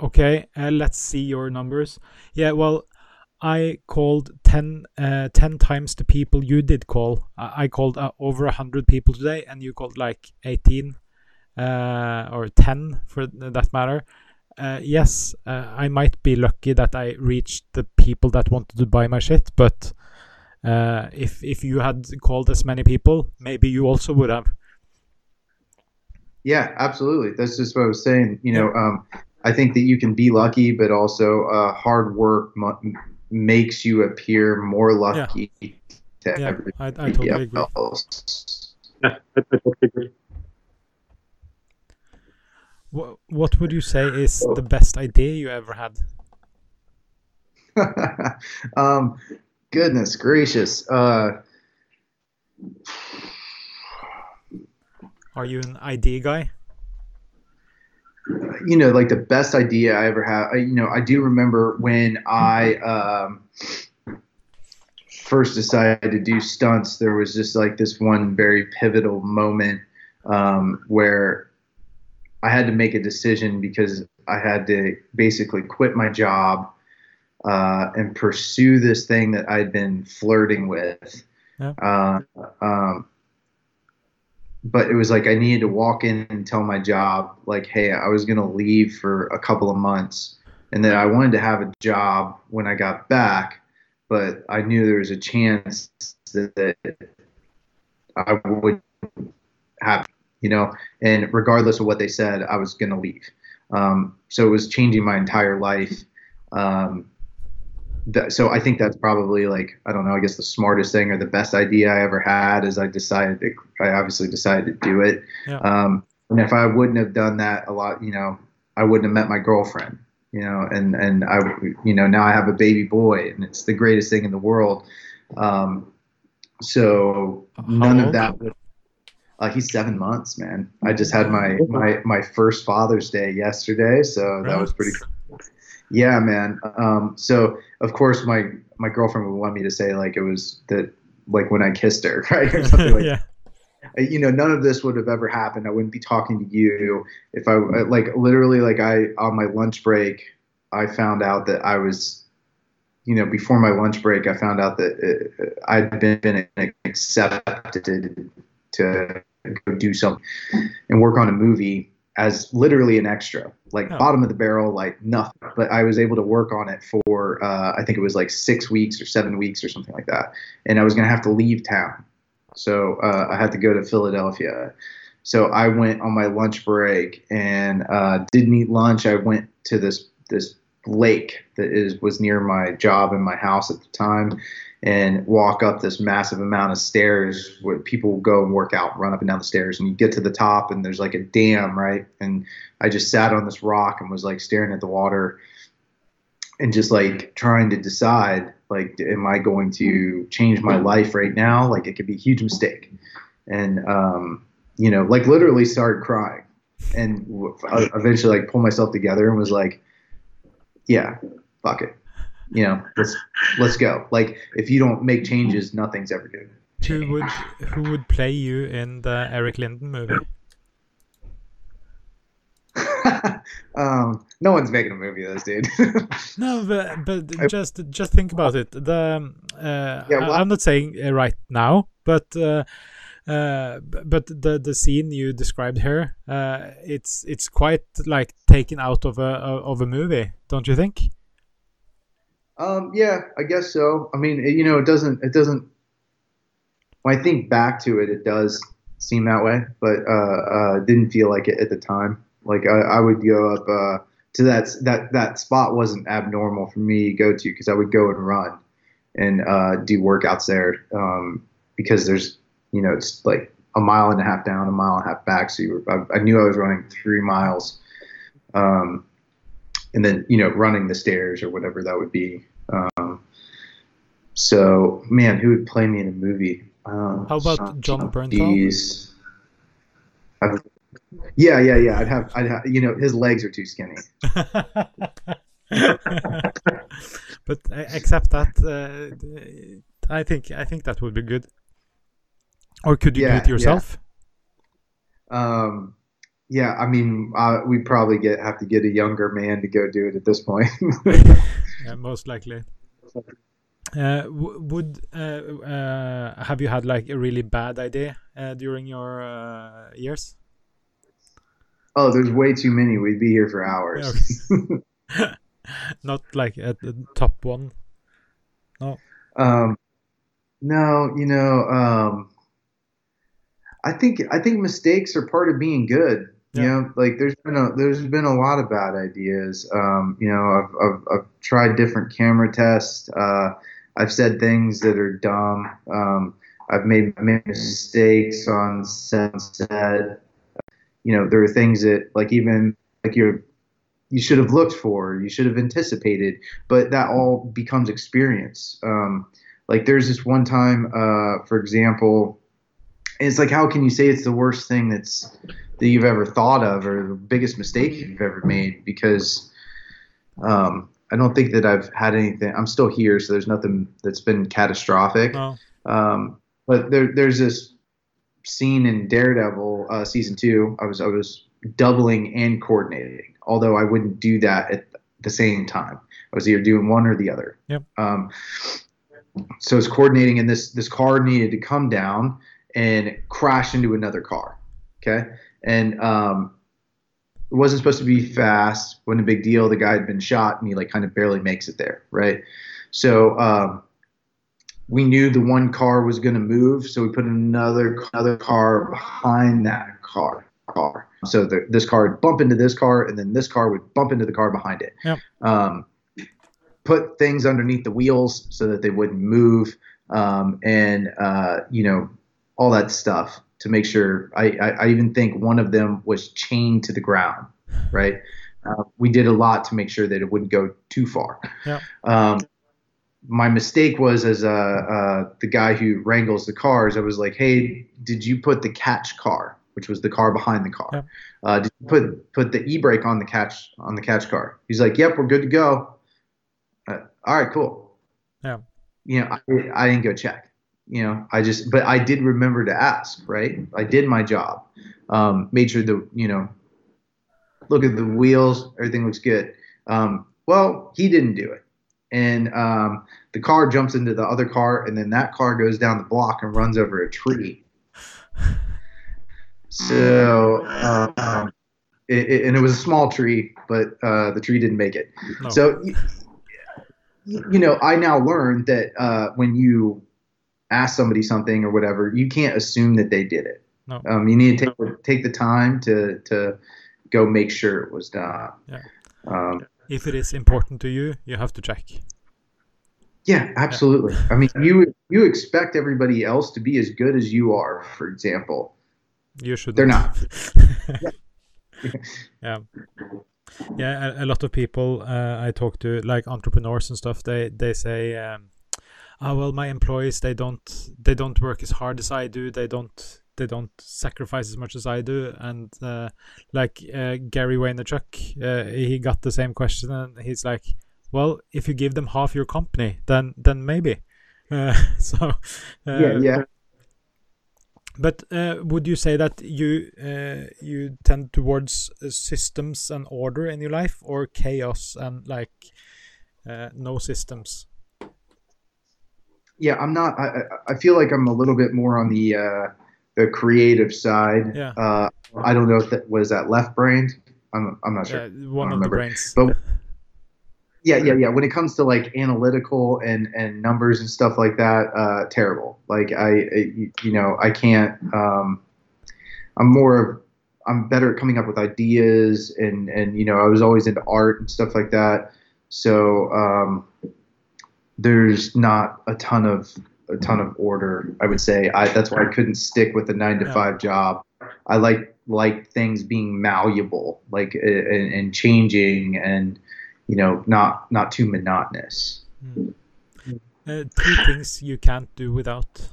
okay, uh, let's see your numbers. Yeah, well, I called 10, uh, 10 times the people you did call. I, I called uh, over 100 people today, and you called like 18 uh, or 10 for that matter. Uh, yes, uh, I might be lucky that I reached the people that wanted to buy my shit, but uh, if if you had called as many people, maybe you also would have. Yeah, absolutely. That's just what I was saying. You know, um, I think that you can be lucky, but also uh, hard work makes you appear more lucky to Yeah, everybody I, I totally agree. else. Yeah, I, I totally agree. What, what would you say is the best idea you ever had? um, goodness gracious. Uh, Are you an idea guy? You know, like the best idea I ever had. I, you know, I do remember when I um, first decided to do stunts. There was just like this one very pivotal moment um, where I had to make a decision because I had to basically quit my job uh, and pursue this thing that I'd been flirting with. Yeah. Uh, um, but it was like I needed to walk in and tell my job, like, hey, I was going to leave for a couple of months and that I wanted to have a job when I got back, but I knew there was a chance that, I would have, you know, and regardless of what they said, I was going to leave. Um, so it was changing my entire life. Um, so I think that's probably like I don't know. I guess the smartest thing or the best idea I ever had is I decided to. I obviously decided to do it. Yeah. Um, and if I wouldn't have done that, a lot, you know, I wouldn't have met my girlfriend. You know, and and I, you know, now I have a baby boy, and it's the greatest thing in the world. Um, so none of that. Would, uh, he's seven months, man. I just had my my my first Father's Day yesterday, so that was pretty. Yeah, man. Um, so of course my my girlfriend would want me to say like it was that like when I kissed her, right? Or something like yeah, you know, none of this would have ever happened. I wouldn't be talking to you if I like literally like I on my lunch break, I found out that I was, you know, before my lunch break, I found out that uh, I'd been, been accepted to go do something and work on a movie as literally an extra, like Oh. bottom of the barrel, like nothing. But I was able to work on it for uh, I think it was like six weeks or seven weeks or something like that, and I was gonna have to leave town, so uh, I had to go to Philadelphia. So I went on my lunch break and uh, didn't eat lunch. I went to this this lake that is was near my job and my house at the time, and walk up this massive amount of stairs where people go and work out, run up and down the stairs, and you get to the top and there's like a dam, right? And I just sat on this rock and was like staring at the water and just like trying to decide like am I going to change my life right now? Like it could be a huge mistake. And um, you know, like literally started crying and eventually like pulled myself together and was like yeah, fuck it. You know, let's let's go. Like if you don't make changes, nothing's ever good. Who would who would play you in the Eric Linden movie? um, no one's making a movie of this, dude. No, but but just just think about it. The uh, Yeah, well- I, am not saying uh, right now, but uh, uh, but the the scene you described here, uh, it's it's quite like taken out of a of a movie, don't you think? Um, yeah, I guess so. I mean, you know, it doesn't it doesn't. When I think back to it, it does seem that way, but uh, uh, didn't feel like it at the time. Like I, I would go up uh, to that that that spot wasn't abnormal for me to go to because I would go and run and uh, do workouts there um, because there's you know it's like a mile and a half down, a mile and a half back. So were, I, I knew I was running three miles, um, and then you know running the stairs or whatever that would be. Um, so man, who would play me in a movie? Uh, How about Jon Bernthal? yeah, yeah, yeah. I'd have, I'd have, you know, his legs are too skinny. but uh, except that, uh, I think I think that would be good. Or could you Yeah, do it yourself? Um, yeah, I mean, uh, we'd probably get have to get a younger man to go do it at this point. Yeah, most likely. Uh, w- would uh, uh, have you had like a really bad idea uh, during your uh, years? oh, there's way too many. We'd be here for hours. Not like at the top one. Um, no, you know, um, I think I think mistakes are part of being good. You Yeah. know, like there's been a there's been a lot of bad ideas. Um, you know, I've, I've I've tried different camera tests. Uh, I've said things that are dumb. Um, I've made made mistakes on set. You know, there are things that like even like you're you should have looked for, you should have anticipated, but that all becomes experience. Um, like there's this one time, uh, for example, it's like how can you say it's the worst thing that's that you've ever thought of or the biggest mistake you've ever made because um, I don't think that I've had anything. I'm still here, so there's nothing that's been catastrophic. No. Um, but there, there's this scene in Daredevil uh, season two. I was I was doubling and coordinating, although I wouldn't do that at the same time. I was either doing one or the other. Yep. Um, so it's coordinating, and this this car needed to come down and crash into another car. Okay, and um, it wasn't supposed to be fast. wasn't a big deal. The guy had been shot, and he like kind of barely makes it there. Right. So um, we knew the one car was going to move, so we put another another car behind that car. Car. So the, this car would bump into this car, and then this car would bump into the car behind it. Yep. Um, put things underneath the wheels so that they wouldn't move, um, and uh, you know all that stuff to make sure. I, I, I even think one of them was chained to the ground. Right. Uh, we did a lot to make sure that it wouldn't go too far. Yep. Um, my mistake was as uh, uh, the guy who wrangles the cars. I was like, "Hey, did you put the catch car, which was the car behind the car? Yep. Uh, did you put put the e brake on the catch on the catch car?" He's like, "Yep, we're good to go." Uh, all right, cool. Yeah. You know, I, I didn't go check. You know, I just, but I did remember to ask. Right, I did my job. Um, made sure the you know, look at the wheels, everything looks good. Um, well, he didn't do it and um, the car jumps into the other car, and then that car goes down the block and runs over a tree. So, um, it, it, and it was a small tree, but uh, the tree didn't make it. No. So, y- y- you know, I now learned that uh, when you ask somebody something or whatever, you can't assume that they did it. No. Um, you need to take take the time to to go make sure it was done. Yeah. Um, if it is important to you, you have to check. yeah, absolutely. I mean, you you expect everybody else to be as good as you are, for example. You should. They're not. yeah. Yeah, a, a lot of people uh, I talk to, like entrepreneurs and stuff, they they say, um, "Oh well, my employees they don't they don't work as hard as I do. They don't they don't sacrifice as much as I do." And uh, like uh, Gary Vaynerchuk, uh, he got the same question, and he's like, "Well, if you give them half your company, then then maybe." Uh, so uh, yeah, yeah. but uh, would you say that you uh, you tend towards uh, systems and order in your life, or chaos and like uh, no systems? Yeah, I'm not. I, I- I feel like I'm a little bit more on the uh, the creative side. Yeah. Uh, I don't know if that was that left brained. I'm I'm not sure. Yeah, one I of the brains. But yeah, yeah, yeah. When it comes to like analytical and and numbers and stuff like that, uh, terrible. Like I, I- you know, I can't. Um, I'm more of I'm better at coming up with ideas and and you know I was always into art and stuff like that. So um, there's not a ton of a ton of order. I would say I, that's why I couldn't stick with a nine to five job. I like like things being malleable, like and, and changing, and you know not not too monotonous. Mm. Uh, three things you can't do without.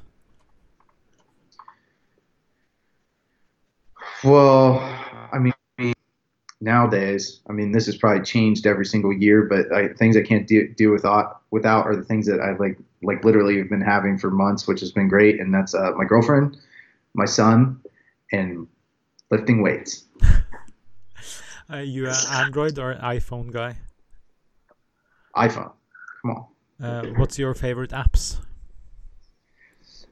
Well, nowadays, I mean, this has probably changed every single year, but I, things I can't do, do without without are the things that I like like literally have been having for months, which has been great, and that's uh, my girlfriend, my son, and lifting weights. are you an Android or iPhone guy? iPhone, come on. Uh, what's your favorite apps?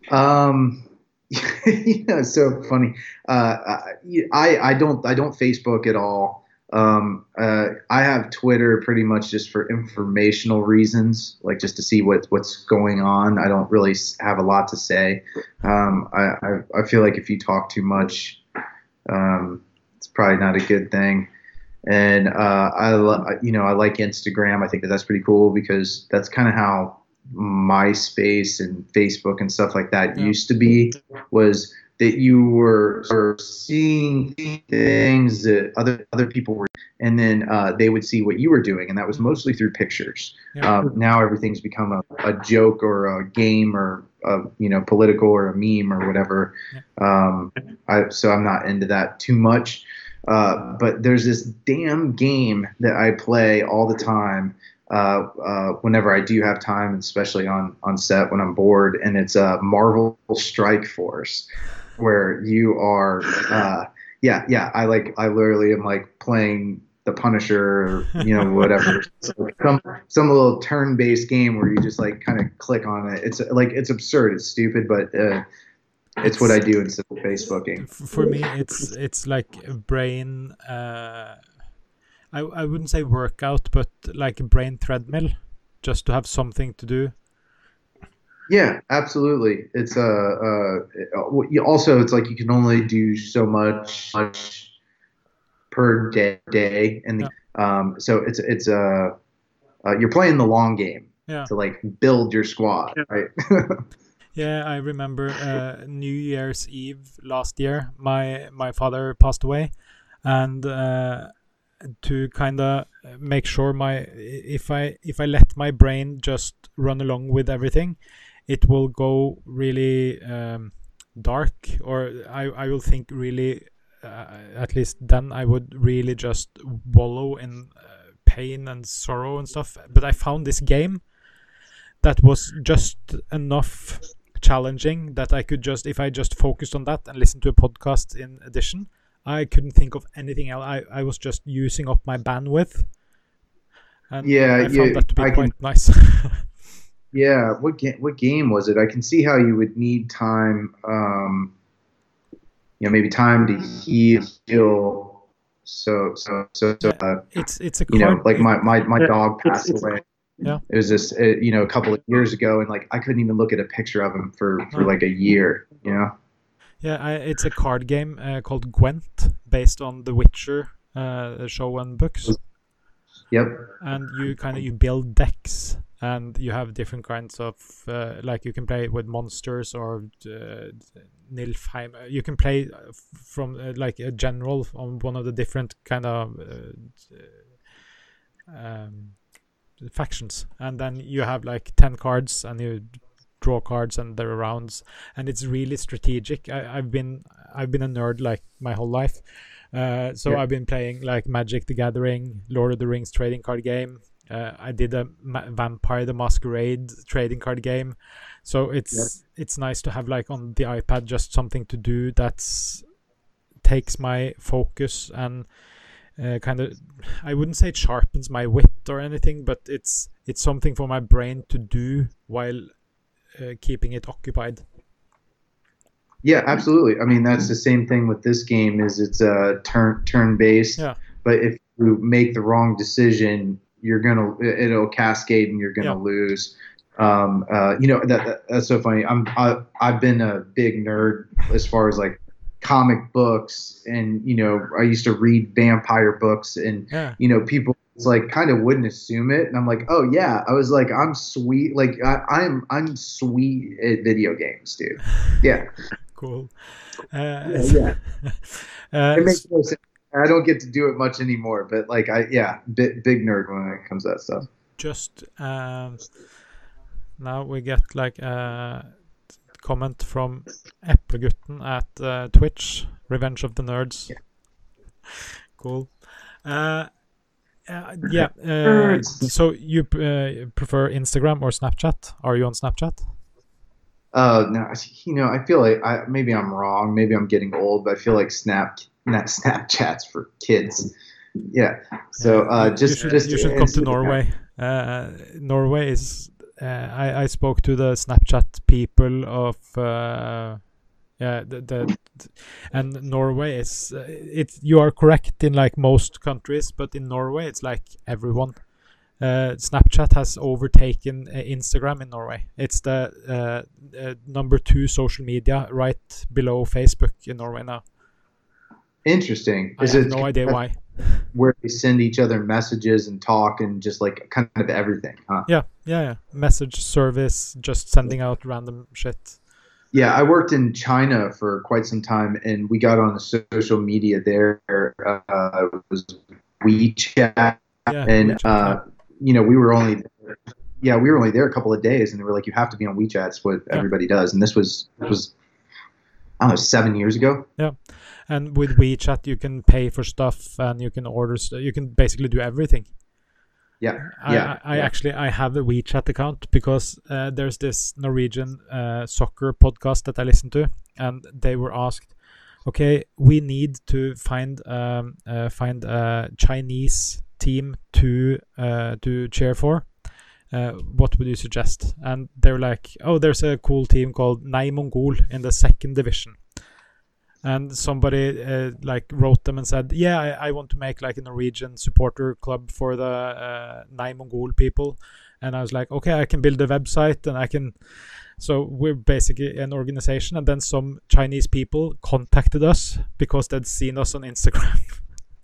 Um, yeah, so funny. Uh, I I don't I don't Facebook at all. Um, uh, I have Twitter pretty much just for informational reasons, like just to see what what's going on. I don't really have a lot to say. Um, I, I I feel like if you talk too much, um, it's probably not a good thing. And uh, I lo- you know I like Instagram. I think that that's pretty cool because that's kind of how MySpace and Facebook and stuff like that Yeah. used to be was that you were seeing things that other other people were, and then uh, they would see what you were doing, and that was mostly through pictures. Yeah. Um, now everything's become a, a joke or a game or a, you know political or a meme or whatever. Um, I, so I'm not into that too much. Uh, but there's this damn game that I play all the time uh, uh, whenever I do have time, especially on on set when I'm bored, and it's a uh, Marvel Strike Force, where you are, uh, yeah, yeah. I like, I literally am like playing the Punisher, or, you know, whatever. So some some little turn-based game where you just like kind of click on it. It's like it's absurd, it's stupid, but uh, it's what I do instead of Facebooking. For me, it's it's like a brain. Uh, I I wouldn't say workout, but like a brain treadmill, just to have something to do. Yeah, absolutely. It's uh, uh, uh, also it's like you can only do so much, much per day, day and um, so it's it's uh, uh, you're playing the long game Yeah. to like build your squad, right? Yeah, I remember uh, New Year's Eve last year. My my father passed away, and uh, to kind of make sure my if I if I let my brain just run along with everything, it will go really um, dark, or I I will think really. Uh, at least then I would really just wallow in uh, pain and sorrow and stuff. But I found this game that was just enough challenging that I could just if I just focused on that and listened to a podcast in addition, I couldn't think of anything else. I, I was just using up my bandwidth. And Yeah, I found yeah, that to be I quite can- nice. yeah. What game? What game was it? I can see how you would need time. Um, you know maybe time to heal. So so so so. Uh, it's it's a you know like my my my dog passed it's- away. Yeah. It was this uh, you know a couple of years ago, and like I couldn't even look at a picture of him for for like a year. You know. Yeah, I, it's a card game uh, called Gwent, based on The Witcher uh, show and books. Yep. And you kind of you build decks, and you have different kinds of uh, like you can play with monsters or uh, Nilfheim. Uh, You can play uh, from uh, like a general on one of the different kind of uh, um, factions, and then you have like ten cards, and you draw cards and there are rounds and it's really strategic I, i've been i've been a nerd like my whole life uh, so Yeah. i've been playing like magic the gathering lord of the rings trading card game uh, i did a Ma- vampire the masquerade trading card game so it's it's nice to have like on the ipad just something to do that's takes my focus and uh, kind of i wouldn't say it sharpens my wit or anything but it's it's something for my brain to do while uh, keeping it occupied. Yeah, absolutely. I mean, that's the same thing with this game. Is it's uh, turn turn based. Yeah. But if you make the wrong decision, you're gonna it'll cascade and you're gonna Yeah. lose. Um, uh, you know that, that that's so funny. I'm I, I've been a big nerd as far as like comic books, and you know I used to read vampire books, and Yeah, you know people it's like kind of wouldn't assume it and i'm like oh yeah i was like i'm sweet like I, i'm i'm sweet at video games dude yeah cool. Uh, yeah uh, it makes no sense i don't get to do it much anymore but like i yeah big, big nerd when it comes to that stuff just um, now we get like a comment from Eplegutten at uh, Twitch, Revenge of the Nerds. Cool. Uh, uh, yeah. Uh, so you uh, prefer Instagram or Snapchat? Are you on Snapchat? uh no you know i feel like i maybe i'm wrong maybe i'm getting old but i feel like snap not snapchats for kids yeah so uh just you should, just you should come to Norway. Uh, Norway is. Uh, I I spoke to the Snapchat people of. Uh, yeah, the, the and Norway is uh, it. You are correct in like most countries, but in Norway it's like everyone. Uh, Snapchat has overtaken uh, Instagram in Norway. It's the uh, uh, number two social media, right below Facebook in Norway now. Interesting I is have it no idea why. where they send each other messages and talk and just like kind of everything huh Yeah, yeah, yeah. Message service, just sending out random shit. Yeah, I worked in China for quite some time, and we got on the social media there. Uh, it was WeChat, Yeah, and WeChat, uh, you know we were only, yeah, we were only there a couple of days, and they were like, "You have to be on WeChat." It's what Yeah. everybody does, and this was this was I don't know seven years ago. And with WeChat you can pay for stuff and you can order. You can basically do everything. Yeah, I, yeah, I, I yeah. actually I have a WeChat account because uh, there's this Norwegian uh, soccer podcast that I listen to, and they were asked, "Okay, we need to find um, uh, find a Chinese team to uh, to cheer for. Uh, what would you suggest?" And they're like, "Oh, there's a cool team called Nei Mongol in the second division." And somebody uh, like wrote them and said, "Yeah, I, I want to make like a Norwegian supporter club for the uh, Mongol people," and I was like, "Okay, I can build a website and I can." So we're basically an organization, and then some Chinese people contacted us because they'd seen us on Instagram.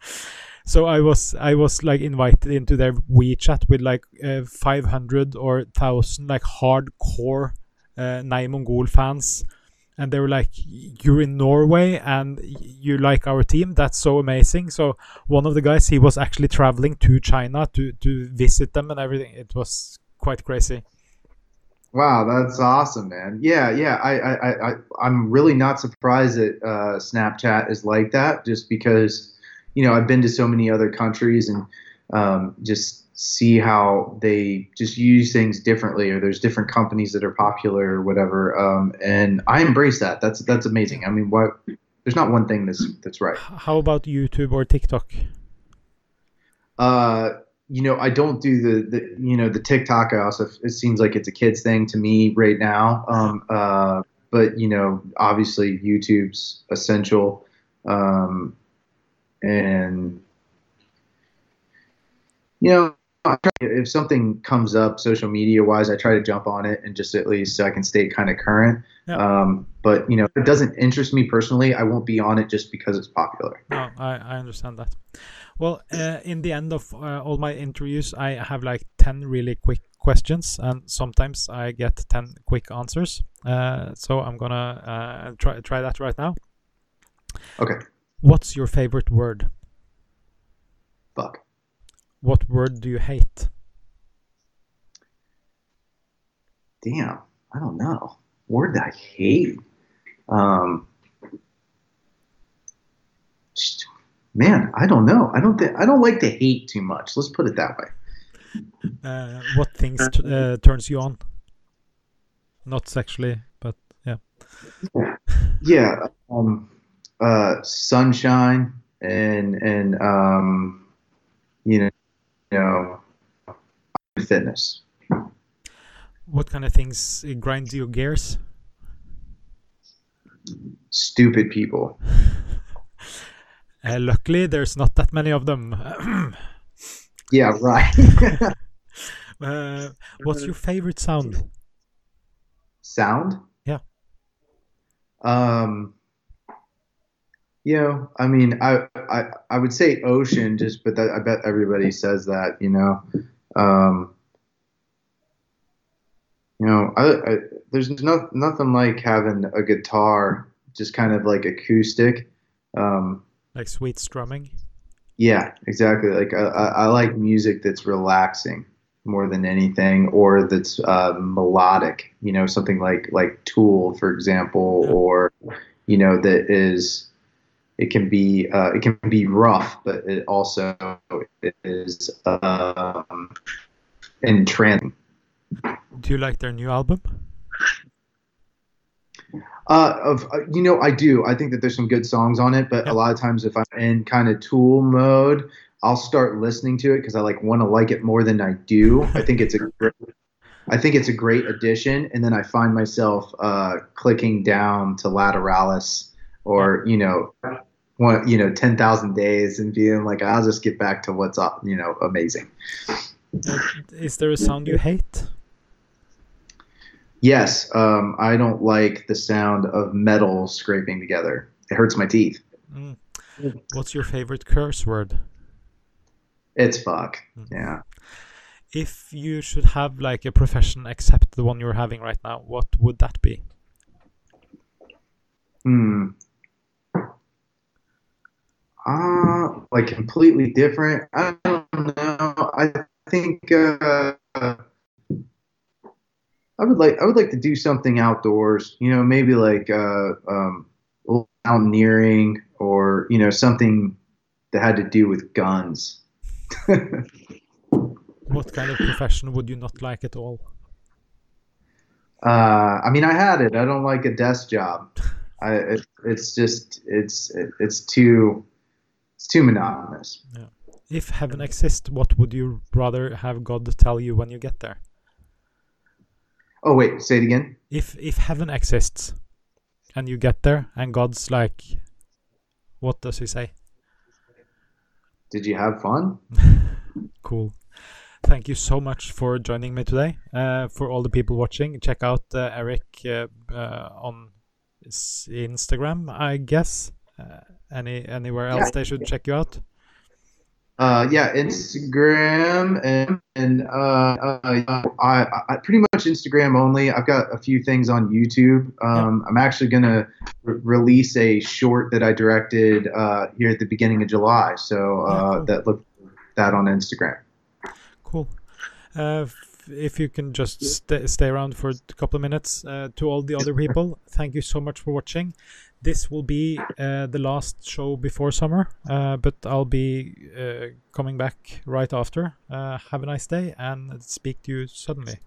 so I was I was like invited into their WeChat with like uh, 500 or 1000 like hardcore uh, Nei Mongol fans and they were like you're in norway and you like our team that's so amazing so one of the guys he was actually traveling to china to to visit them and everything it was quite crazy Wow, that's awesome, man. Yeah, yeah. I, I, I, I'm really not surprised that uh, Snapchat is like that, just because, you know, I've been to so many other countries and um, just see how they just use things differently, or there's different companies that are popular or whatever. Um, and I embrace that. That's that's amazing. I mean, what? There's not one thing that's that's right. How about youtube or tiktok Uh, you know, I don't do the, the you know the TikTok. I also it seems like it's a kids thing to me right now. Um, uh, but you know, obviously YouTube's essential, um, and you know, if something comes up social media wise, I try to jump on it and just at least so I can stay kind of current. Yeah. Um, but you know, if it doesn't interest me personally, I won't be on it just because it's popular. No, I, I understand that. Well, uh, in the end of uh, all my interviews, I have like 10 really quick questions, and sometimes I get 10 quick answers. Uh, so I'm gonna uh, try, try that right now. Okay. What's your favorite word? Fuck. What word do you hate? Damn. I don't know. Word that I hate. Um, man, I don't know. I don't think I don't like to hate too much. Let's put it that way. Uh, what things uh, turns you on? Not sexually, but yeah. Yeah. Um, uh, sunshine and and um, you know, fitness. What kind of things uh, grind your gears? Stupid people. Uh, luckily, there's not that many of them. Yeah. Right. uh, what's your favorite sound? Sound. Yeah. Um. You know, I mean, I I I would say ocean, just but that, I bet everybody says that. You know, um. You know, I, I there's no, nothing like having a guitar, just kind of like acoustic. Um, Like sweet strumming? yeah, exactly. Like I, I I like music that's relaxing more than anything, or that's uh, melodic. You know, something like like Tool, for example, or you know that is it can be uh, it can be rough, but it also is um, entrancing. Do you like their new album? Uh, of uh, you know, I do. I think that there's some good songs on it, but Yeah. a lot of times if I'm in kind of Tool mode, I'll start listening to it because I like want to like it more than I do. I think it's a great, I think it's a great addition, and then I find myself uh, clicking down to Lateralus or you know, one you know, ten thousand days and being like, I'll just get back to what's up, you know, amazing. Uh, is there a sound you hate? Yes, um, I don't like the sound of metal scraping together. It hurts my teeth. Mm. What's your favorite curse word? It's fuck. Mm. Yeah. If you should have like a profession except the one you're having right now, what would that be? Hmm. Uh, like completely different. I don't know. I think uh, I would like I would like to do something outdoors. You know, maybe like uh, um, mountaineering or you know something that had to do with guns. What kind of profession would you not like at all? Uh, I mean, I had it. I don't like a desk job. I it, it's just it's it, it's too it's too monotonous. Yeah. If heaven exists, what would you rather have God tell you when you get there? Oh wait, say it again. If if heaven exists and you get there and God's like what does he say? Did you have fun? Cool. Thank you so much for joining me today. Uh, for all the people watching, check out uh, Eric uh, uh, on Instagram, I guess. Any anywhere else Yeah. they should check you out? Uh, yeah, Instagram and and uh, uh, I, I pretty much Instagram only. I've got a few things on YouTube. Um, I'm actually gonna re- release a short that I directed uh, here at the beginning of July. So Yeah, uh, cool. that look that on Instagram. Cool. Uh, f- if you can just st- stay around for a couple of minutes, uh, to all the other people, thank you so much for watching. This will be uh, the last show before summer, uh, but I'll be uh, coming back right after. Uh, have a nice day and speak to you suddenly.